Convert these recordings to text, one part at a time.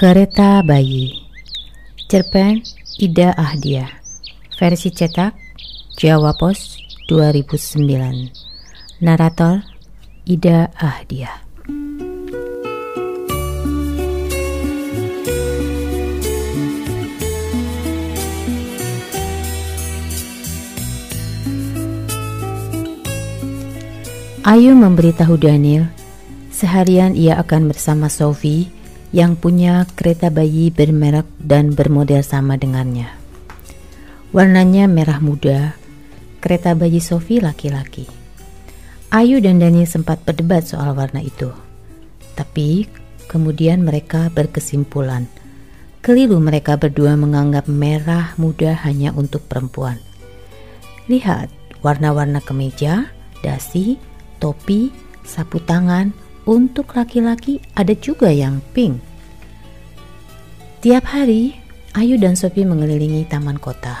Kereta Bayi. Cerpen Ida Ahdia. Versi cetak Jawa Pos 2009 Narator Ida Ahdia. Ayu memberitahu Daniel seharian ia akan bersama Sophie yang punya kereta bayi bermerek dan bermodel sama dengannya. Warnanya merah muda, kereta bayi Sophie laki-laki. Ayu dan Daniel sempat berdebat soal warna itu. Tapi kemudian mereka berkesimpulan. Keliru mereka berdua menganggap merah muda hanya untuk perempuan. Lihat warna-warna kemeja, dasi, topi, sapu tangan, untuk laki-laki ada juga yang pink. Tiap hari, Ayu dan Sophie mengelilingi taman kota.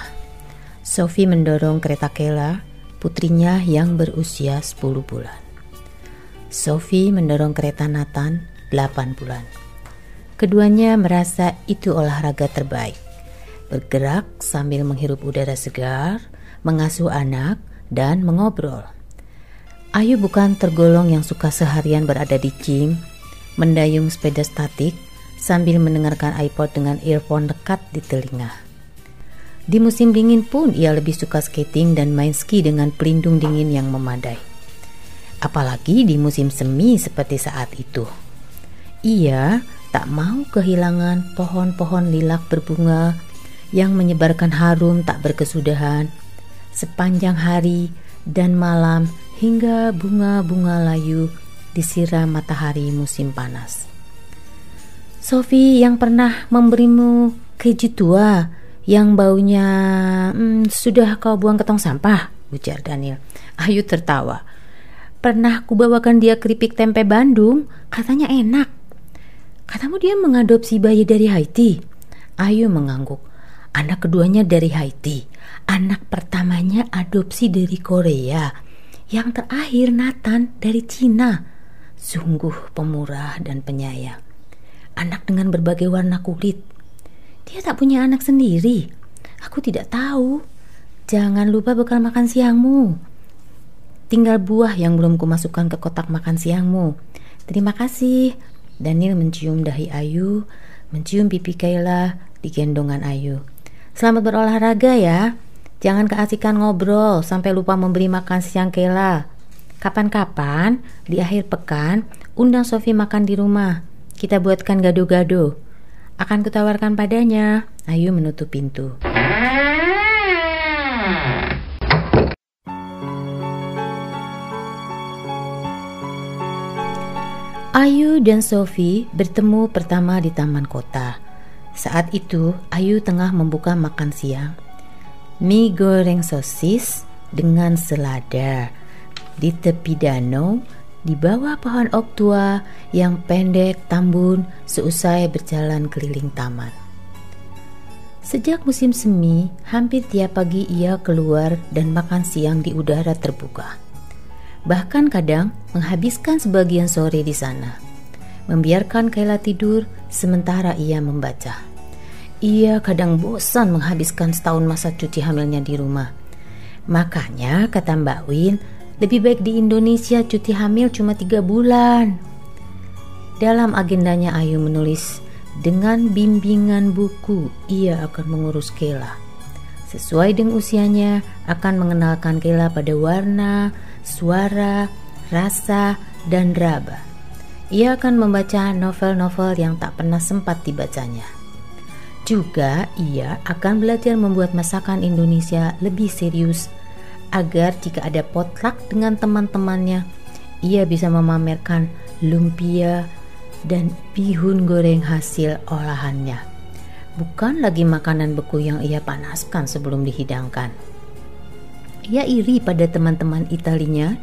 Sophie mendorong kereta Kela, putrinya yang berusia 10 bulan. Sophie mendorong kereta Nathan 8 bulan. Keduanya merasa itu olahraga terbaik. Bergerak sambil menghirup udara segar, mengasuh anak, dan mengobrol. Ayu bukan tergolong yang suka seharian berada di gym, mendayung sepeda statik, sambil mendengarkan iPod dengan earphone dekat di telinga. Di musim dingin pun ia lebih suka skating dan main ski dengan pelindung dingin yang memadai. Apalagi di musim semi seperti saat itu. Ia tak mau kehilangan pohon-pohon lilac berbunga yang menyebarkan harum tak berkesudahan sepanjang hari dan malam hingga bunga-bunga layu disiram matahari musim panas. Sophie yang pernah memberimu keju tua yang baunya hmm, sudah kau buang ke tong sampah, ujar Daniel. Ayu tertawa. Pernah kubawakan dia keripik tempe Bandung, katanya enak. Katamu dia mengadopsi bayi dari Haiti. Ayu mengangguk. Anak keduanya dari Haiti. Anak pertamanya adopsi dari Korea yang terakhir Nathan dari Cina. Sungguh pemurah dan penyayang. Anak dengan berbagai warna kulit. Dia tak punya anak sendiri. Aku tidak tahu. Jangan lupa bekal makan siangmu. Tinggal buah yang belum kumasukkan ke kotak makan siangmu. Terima kasih. Daniel mencium dahi Ayu, mencium pipi Kayla di gendongan Ayu. Selamat berolahraga ya. Jangan keasikan ngobrol sampai lupa memberi makan siang Kela. Kapan-kapan di akhir pekan undang Sofi makan di rumah. Kita buatkan gado-gado. Akan kutawarkan padanya. Ayu menutup pintu. Ayu dan Sofi bertemu pertama di taman kota. Saat itu, Ayu tengah membuka makan siang mie goreng sosis dengan selada di tepi danau di bawah pohon ok tua yang pendek tambun seusai berjalan keliling taman. Sejak musim semi, hampir tiap pagi ia keluar dan makan siang di udara terbuka. Bahkan kadang menghabiskan sebagian sore di sana, membiarkan Kayla tidur sementara ia membaca. Ia kadang bosan menghabiskan setahun masa cuci hamilnya di rumah. Makanya kata Mbak Win, lebih baik di Indonesia cuti hamil cuma tiga bulan. Dalam agendanya Ayu menulis, dengan bimbingan buku ia akan mengurus Kela. Sesuai dengan usianya, akan mengenalkan Kela pada warna, suara, rasa, dan raba. Ia akan membaca novel-novel yang tak pernah sempat dibacanya. Juga ia akan belajar membuat masakan Indonesia lebih serius agar jika ada potluck dengan teman-temannya, ia bisa memamerkan lumpia dan bihun goreng hasil olahannya. Bukan lagi makanan beku yang ia panaskan sebelum dihidangkan. Ia iri pada teman-teman Italinya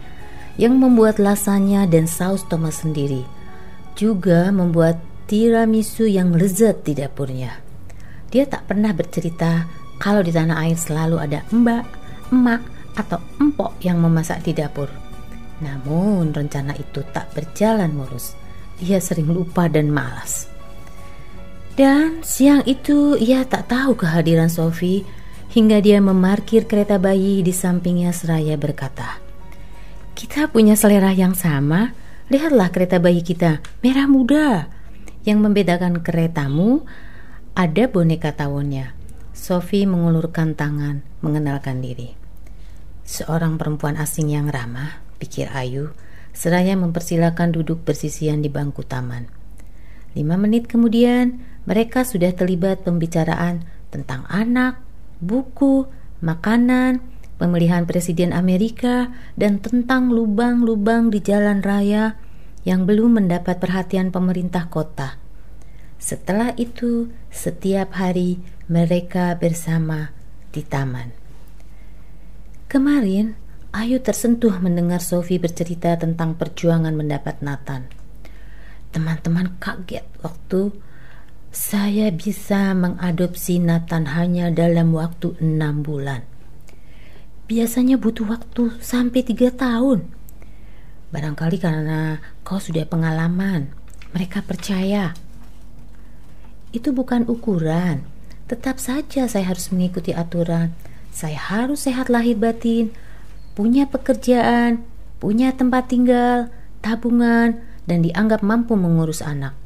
yang membuat lasanya dan saus tomat sendiri. Juga membuat tiramisu yang lezat di dapurnya. Dia tak pernah bercerita kalau di tanah air selalu ada mbak, emak, atau empok yang memasak di dapur. Namun rencana itu tak berjalan mulus. Dia sering lupa dan malas. Dan siang itu ia tak tahu kehadiran Sophie hingga dia memarkir kereta bayi di sampingnya seraya berkata, "Kita punya selera yang sama. Lihatlah kereta bayi kita, merah muda. Yang membedakan keretamu ada boneka tawonnya." Sophie mengulurkan tangan, mengenalkan diri. Seorang perempuan asing yang ramah, pikir Ayu, seraya mempersilahkan duduk bersisian di bangku taman. Lima menit kemudian, mereka sudah terlibat pembicaraan tentang anak, buku, makanan, pemilihan presiden Amerika, dan tentang lubang-lubang di jalan raya yang belum mendapat perhatian pemerintah kota. Setelah itu, setiap hari mereka bersama di taman. Kemarin, Ayu tersentuh mendengar Sophie bercerita tentang perjuangan mendapat Nathan. Teman-teman kaget waktu saya bisa mengadopsi Nathan hanya dalam waktu enam bulan. Biasanya butuh waktu sampai tiga tahun. Barangkali karena kau sudah pengalaman, mereka percaya. Itu bukan ukuran. Tetap saja saya harus mengikuti aturan. Saya harus sehat lahir batin, punya pekerjaan, punya tempat tinggal, tabungan, dan dianggap mampu mengurus anak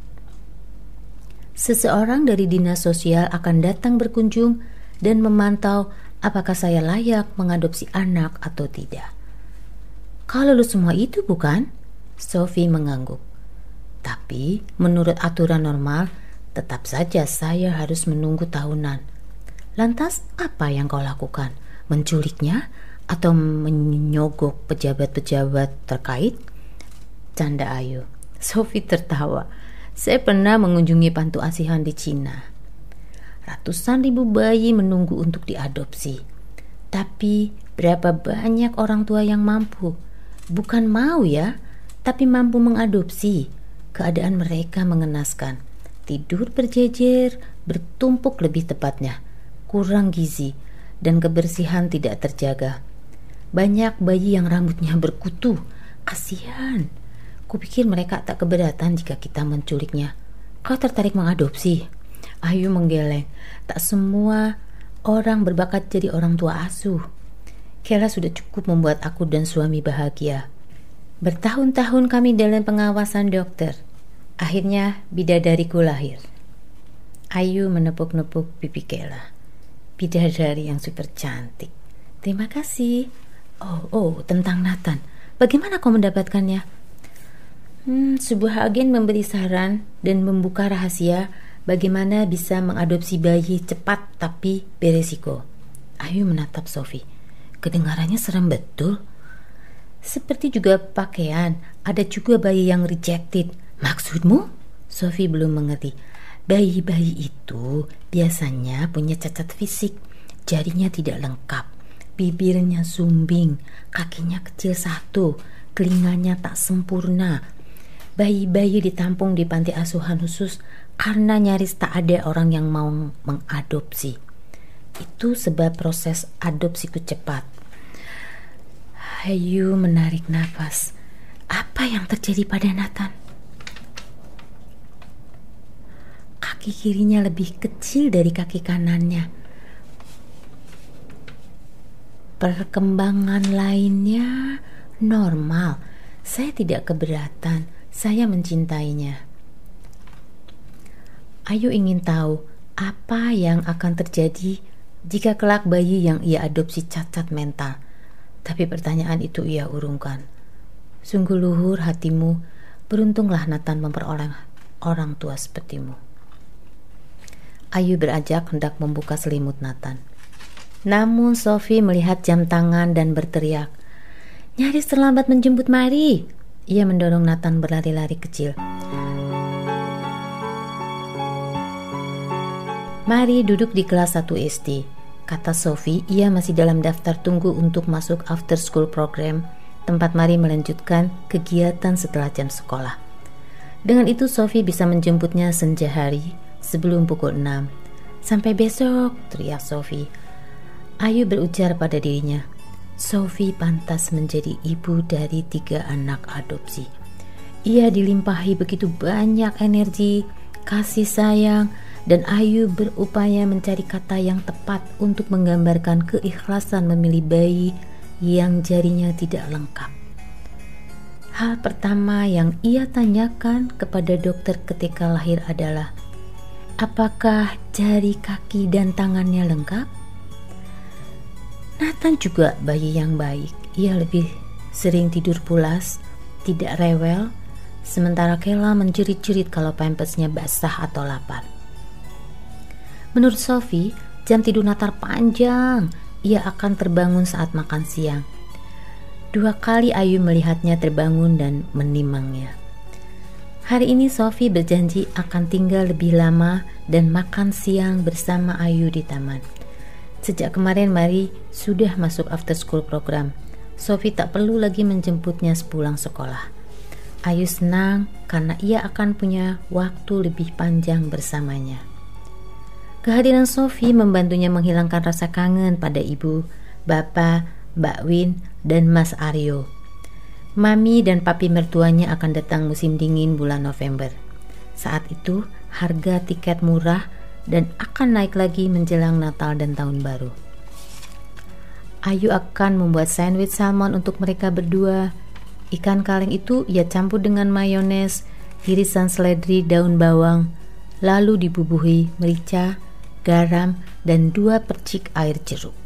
seseorang dari dinas sosial akan datang berkunjung dan memantau apakah saya layak mengadopsi anak atau tidak. Kalau lu semua itu bukan? Sophie mengangguk. Tapi menurut aturan normal, tetap saja saya harus menunggu tahunan. Lantas apa yang kau lakukan? Menculiknya atau menyogok pejabat-pejabat terkait? Canda Ayu. Sophie tertawa. Saya pernah mengunjungi pantu asuhan di Cina. Ratusan ribu bayi menunggu untuk diadopsi. Tapi berapa banyak orang tua yang mampu? Bukan mau ya, tapi mampu mengadopsi. Keadaan mereka mengenaskan. Tidur berjejer, bertumpuk lebih tepatnya. Kurang gizi dan kebersihan tidak terjaga. Banyak bayi yang rambutnya berkutu. Kasihan Kupikir mereka tak keberatan jika kita menculiknya. Kau tertarik mengadopsi? Ayu menggeleng. Tak semua orang berbakat jadi orang tua asuh. Kela sudah cukup membuat aku dan suami bahagia. Bertahun-tahun kami dalam pengawasan dokter. Akhirnya bidadariku lahir. Ayu menepuk-nepuk pipi Kela. Bidadari yang super cantik. Terima kasih. Oh, oh, tentang Nathan. Bagaimana kau mendapatkannya? Hmm, sebuah agen memberi saran dan membuka rahasia bagaimana bisa mengadopsi bayi cepat tapi beresiko. Ayu menatap Sophie. Kedengarannya serem betul. Seperti juga pakaian, ada juga bayi yang rejected. Maksudmu? Sophie belum mengerti. Bayi-bayi itu biasanya punya cacat fisik, jarinya tidak lengkap, bibirnya sumbing, kakinya kecil satu, telinganya tak sempurna, bayi-bayi ditampung di panti asuhan khusus karena nyaris tak ada orang yang mau mengadopsi. Itu sebab proses adopsiku cepat. Hayu menarik nafas. Apa yang terjadi pada Nathan? Kaki kirinya lebih kecil dari kaki kanannya. Perkembangan lainnya normal. Saya tidak keberatan saya mencintainya. Ayu ingin tahu apa yang akan terjadi jika kelak bayi yang ia adopsi cacat mental. Tapi pertanyaan itu ia urungkan. Sungguh luhur hatimu, beruntunglah Nathan memperoleh orang tua sepertimu. Ayu berajak hendak membuka selimut Nathan. Namun Sophie melihat jam tangan dan berteriak, Nyaris terlambat menjemput Mari. Ia mendorong Nathan berlari-lari kecil. Mari duduk di kelas 1 SD. Kata Sophie, ia masih dalam daftar tunggu untuk masuk after school program, tempat Mari melanjutkan kegiatan setelah jam sekolah. Dengan itu Sophie bisa menjemputnya senja hari sebelum pukul 6. Sampai besok, teriak Sophie. Ayu berujar pada dirinya, Sophie pantas menjadi ibu dari tiga anak adopsi. Ia dilimpahi begitu banyak energi, kasih sayang, dan Ayu berupaya mencari kata yang tepat untuk menggambarkan keikhlasan memilih bayi yang jarinya tidak lengkap. Hal pertama yang ia tanyakan kepada dokter ketika lahir adalah, apakah jari kaki dan tangannya lengkap? Nathan juga bayi yang baik. Ia lebih sering tidur pulas, tidak rewel, sementara Kela menjerit-jerit kalau pampasnya basah atau lapar. Menurut Sophie, jam tidur Natar panjang. Ia akan terbangun saat makan siang. Dua kali Ayu melihatnya terbangun dan menimangnya. Hari ini Sophie berjanji akan tinggal lebih lama dan makan siang bersama Ayu di taman. Sejak kemarin Mari sudah masuk after school program. Sophie tak perlu lagi menjemputnya sepulang sekolah. Ayu senang karena ia akan punya waktu lebih panjang bersamanya. Kehadiran Sophie membantunya menghilangkan rasa kangen pada ibu, bapak, Mbak Win, dan Mas Aryo. Mami dan papi mertuanya akan datang musim dingin bulan November. Saat itu, harga tiket murah dan akan naik lagi menjelang Natal dan Tahun Baru. Ayu akan membuat sandwich salmon untuk mereka berdua. Ikan kaleng itu ia campur dengan mayones, irisan seledri, daun bawang, lalu dibubuhi merica, garam, dan dua percik air jeruk.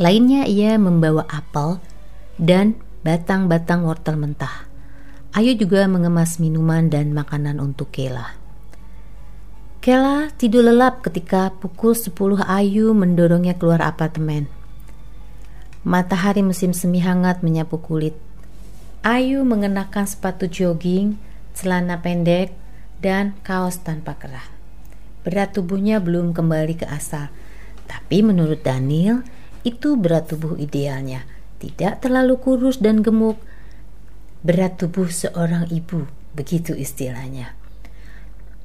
Lainnya ia membawa apel dan batang-batang wortel mentah. Ayu juga mengemas minuman dan makanan untuk Kela. Kela tidur lelap ketika pukul 10 Ayu mendorongnya keluar apartemen. Matahari musim semi hangat menyapu kulit. Ayu mengenakan sepatu jogging, celana pendek, dan kaos tanpa kerah berat tubuhnya belum kembali ke asal. Tapi menurut Daniel, itu berat tubuh idealnya. Tidak terlalu kurus dan gemuk. Berat tubuh seorang ibu, begitu istilahnya.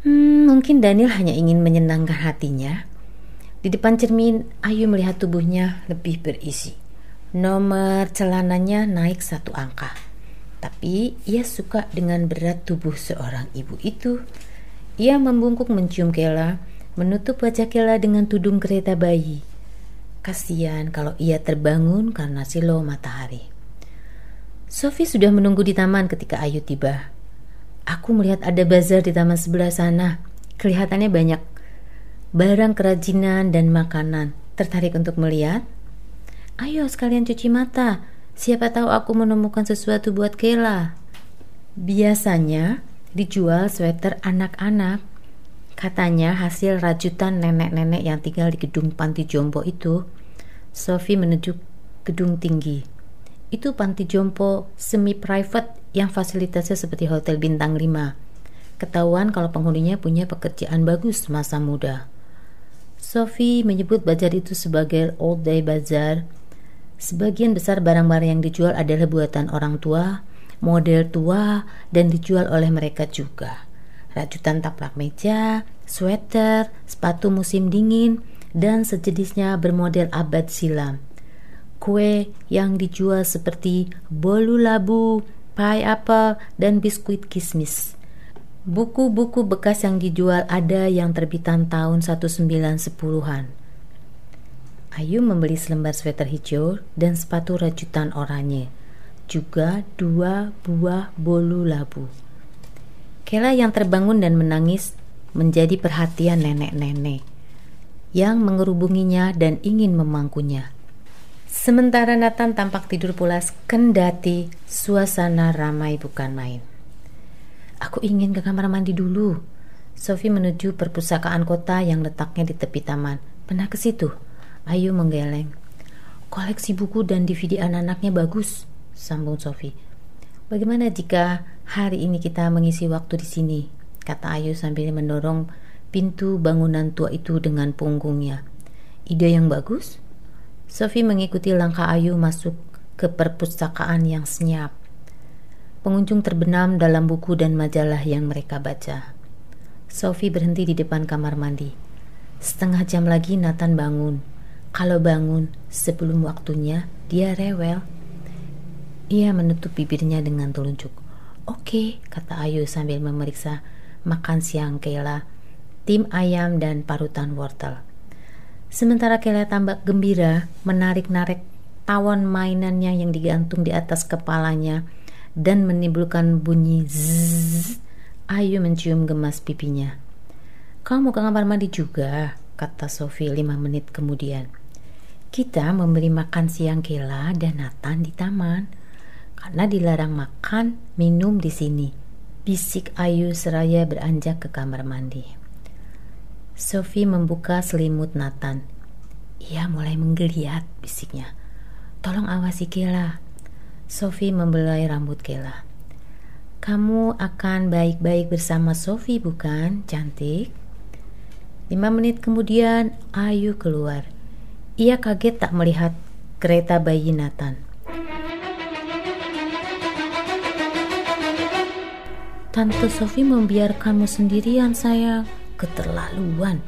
Hmm, mungkin Daniel hanya ingin menyenangkan hatinya. Di depan cermin, Ayu melihat tubuhnya lebih berisi. Nomor celananya naik satu angka. Tapi ia suka dengan berat tubuh seorang ibu itu. Ia membungkuk mencium Kela, menutup wajah Kela dengan tudung kereta bayi. Kasihan kalau ia terbangun karena silau matahari. Sophie sudah menunggu di taman ketika Ayu tiba. Aku melihat ada bazar di taman sebelah sana. Kelihatannya banyak barang kerajinan dan makanan. Tertarik untuk melihat? Ayo sekalian cuci mata. Siapa tahu aku menemukan sesuatu buat Kela. Biasanya dijual sweater anak-anak. Katanya hasil rajutan nenek-nenek yang tinggal di gedung panti jompo itu. Sophie menuju gedung tinggi. Itu panti jompo semi-private yang fasilitasnya seperti hotel bintang 5. Ketahuan kalau penghuninya punya pekerjaan bagus masa muda. Sophie menyebut bazar itu sebagai old day bazaar. Sebagian besar barang-barang yang dijual adalah buatan orang tua, model tua dan dijual oleh mereka juga. Rajutan taplak meja, sweater, sepatu musim dingin, dan sejenisnya bermodel abad silam. Kue yang dijual seperti bolu labu, pie apple, dan biskuit kismis. Buku-buku bekas yang dijual ada yang terbitan tahun 1910-an. Ayu membeli selembar sweater hijau dan sepatu rajutan oranye juga dua buah bolu labu. Kela yang terbangun dan menangis menjadi perhatian nenek-nenek yang mengerubunginya dan ingin memangkunya. Sementara Nathan tampak tidur pulas kendati suasana ramai bukan main. Aku ingin ke kamar mandi dulu. Sophie menuju perpustakaan kota yang letaknya di tepi taman. Pernah ke situ? Ayu menggeleng. Koleksi buku dan DVD anak-anaknya bagus sambung Sofi. Bagaimana jika hari ini kita mengisi waktu di sini? Kata Ayu sambil mendorong pintu bangunan tua itu dengan punggungnya. Ide yang bagus? Sofi mengikuti langkah Ayu masuk ke perpustakaan yang senyap. Pengunjung terbenam dalam buku dan majalah yang mereka baca. Sophie berhenti di depan kamar mandi. Setengah jam lagi Nathan bangun. Kalau bangun sebelum waktunya, dia rewel. Ia menutup bibirnya dengan telunjuk. Oke, kata Ayu sambil memeriksa makan siang Kayla. tim ayam dan parutan wortel. Sementara Kela tambah gembira menarik-narik tawon mainannya yang digantung di atas kepalanya dan menimbulkan bunyi zzz, Ayu mencium gemas pipinya. Kamu ke kamar mandi juga, kata Sophie lima menit kemudian. Kita memberi makan siang Kela dan Nathan di taman karena dilarang makan minum di sini. Bisik Ayu seraya beranjak ke kamar mandi. Sophie membuka selimut Nathan. Ia mulai menggeliat, bisiknya. Tolong awasi Kela. Sophie membelai rambut Kela. Kamu akan baik-baik bersama Sophie bukan, cantik? Lima menit kemudian, Ayu keluar. Ia kaget tak melihat kereta bayi Nathan. Tante Sophie membiarkanmu sendirian, sayang keterlaluan.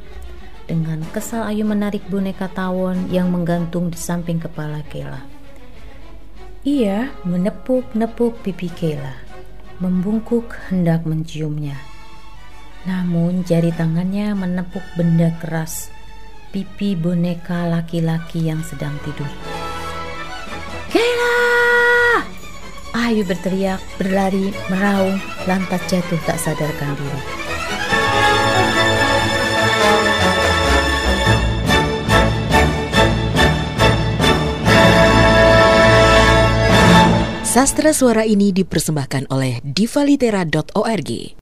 Dengan kesal Ayu menarik boneka tawon yang menggantung di samping kepala Kela. Ia menepuk-nepuk pipi Kela, membungkuk hendak menciumnya. Namun jari tangannya menepuk benda keras pipi boneka laki-laki yang sedang tidur. Kela! Ayu berteriak, berlari, meraung, lantas jatuh tak sadarkan diri. Sastra suara ini dipersembahkan oleh divalitera.org.